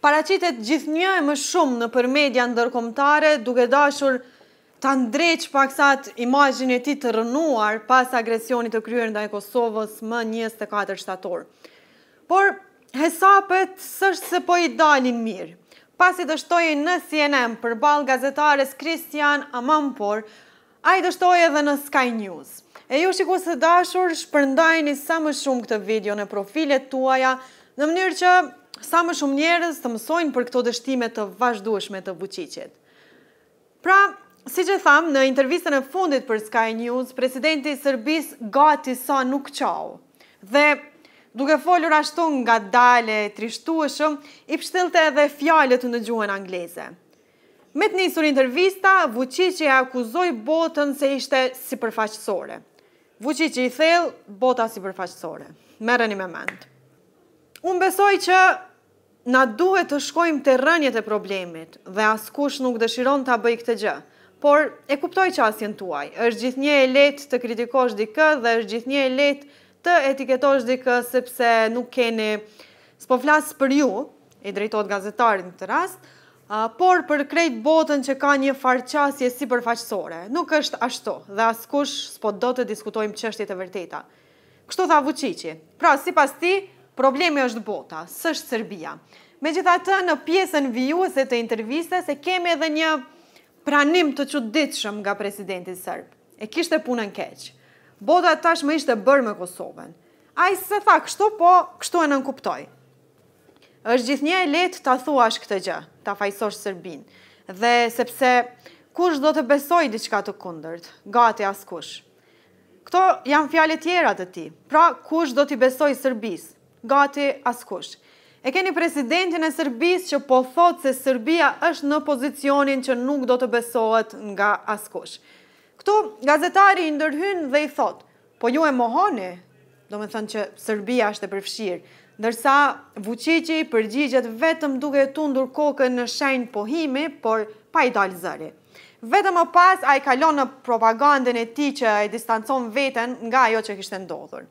paraqitet gjithnjë e më shumë nëpër media ndërkombëtare duke dashur ta ndreqë paksaht imazhin e tij të rrënuar pas agresionit të kryer ndaj Kosovës më njëzet e katër shtator. Por, hesapet s'është se po i dalin mirë, pasi dështoi në cnn përballë gazetares Christiane Amanpour, Ai dështoi edhe në Sky News. E ju shikues të dashur, shpërndajeni sa më shumë këtë video në profilet tuaja, në mënyrë që sa më shumë njerëz të mësojnë për këto dështime të vazhdueshme të Vuçiqit. Pra, siç e thamë në intervistën e fundit për Sky News, presidenti i Serbisë gati sa nuk qau. Dhe duke folur ashtu ngadalë e trishtueshëm, i pshtyllte edhe fjalët në gjuhën angleze. Me të nisur intervista, Vuçiqi e akuzoi botën se ishte sipërfaqësore. Vuçiqi i thellë, bota sipërfaqësore. Merreni me mend. Unë besoj që na duhet të shkojmë te rrënjët e problemit dhe askush nuk dëshiron ta bëjë këtë gjë. Por, e kuptoj qasjen tuaj. Është gjithnjë e lehtë të kritikosh dikë dhe është gjithnjë e lehtë të etiketosh dikë sepse nuk keni, s'po flas për ju, i drejtohet gazetarit në këtë rast, Por për krejt botën që ka një farë qasje sipërfaqësore, nuk është ashtu dhe askush s'po do të diskutojmë çështjet e vërteta. Kështu tha Vuçiqi. Pra, sipas tij, problemi është bota, s'është Serbia. Megjithatë, në pjesën vijuese të intervistës e kemi edhe një pranim të çuditshëm nga presidenti serb. E kishte punën keq. Bota tashmë ishte bërë me Kosovën. Ai s'e tha kështu, po kështu e nënkuptoi. Është gjithnjë e lehtë ta thuash këtë gjë, ta fajësosh Serbinë, dhe sepse kush do të besojë diçka të kundërt? Gati askush. Këto janë fjalë të tjera të tij. Pra, kush do t'i besojë Serbisë? Gati askush. E keni presidentin e Serbisë që po thotë se Serbia është në pozicionin që nuk do të besohet nga askush. Këtu gazetari i ndërhyn dhe i thotë, Po ju e mohoni, domethënë që Serbia është e përfshirë, ndërsa Vuçiqi përgjigjet vetëm duke e tundur kokën në shenjë pohimi, por pa i dalë zëri. Vetëm më pas ai kalon në propagandën e tij që e distancon veten nga ajo që kishte ndodhur.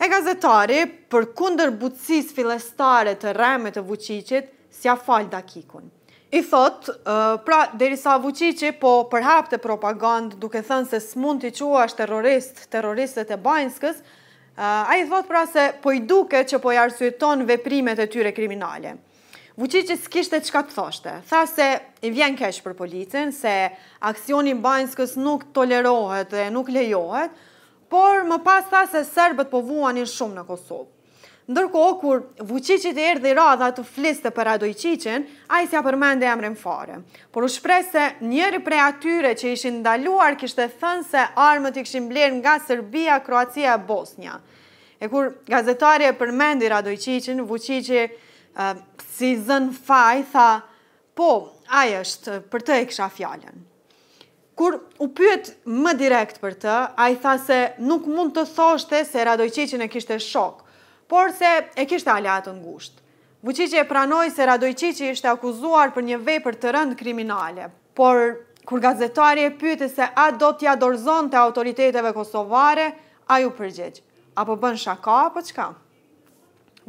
E gazetari, përkundër butësisë fillestare të rreme të Vuçiqit, S'ia fal dakikun. I thotë, pra derisa Vuçiqi po përhapte propagandë duke thënë se s'mund t'i quash terroristë terroristët e Banjskës, ai thotë pra se po i duket që po i arsyeton veprimet e tyre kriminale. Vuçiqi s'kishte çka të thoshte. Tha se i vjen keq për policin, se aksioni i Banjskës nuk tolerohet dhe nuk lejohet, por më pas tha se serbët po vuanin shumë në Kosovë. Ndërkohë kur Vuçiqit i erdhi radha të fliste për Radojçiqin, ai s'ia përmendi emrin fare, por u shpreh se njëri prej atyre që ishin ndaluar kishte thënë se armët i kishin blerë nga Serbia, Kroacia e Bosnja. E kur gazetari e përmendi Radojçiqin, Vuçiqi si i zënë në faj tha Po, ai është, për të e kisha fjalën. Kur u pyet më direkt për të, ai tha se nuk mund të thoshte se Radojçiçin e kishte shok, por se e kishte aleat të ngushtë. Vuçiqi e pranoi se Radojçiçi ishte akuzuar për një vepër të rëndë kriminale, por kur gazetari e pyeti se a do t'ia dorëzonte autoriteteve kosovare, ai u përgjigj, A po bën shaka apo çka?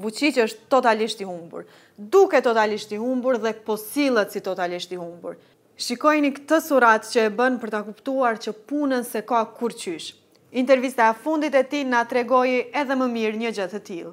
Vuçiq është totalisht i humbur. Duket totalisht i humbur dhe po sillet si totalisht i humbur. Shikojini këtë surrat që e bën për ta kuptuar që punën s'e ka kurrqysh. Intervista e fundit e tij na tregoi edhe më mirë një gjë të tillë.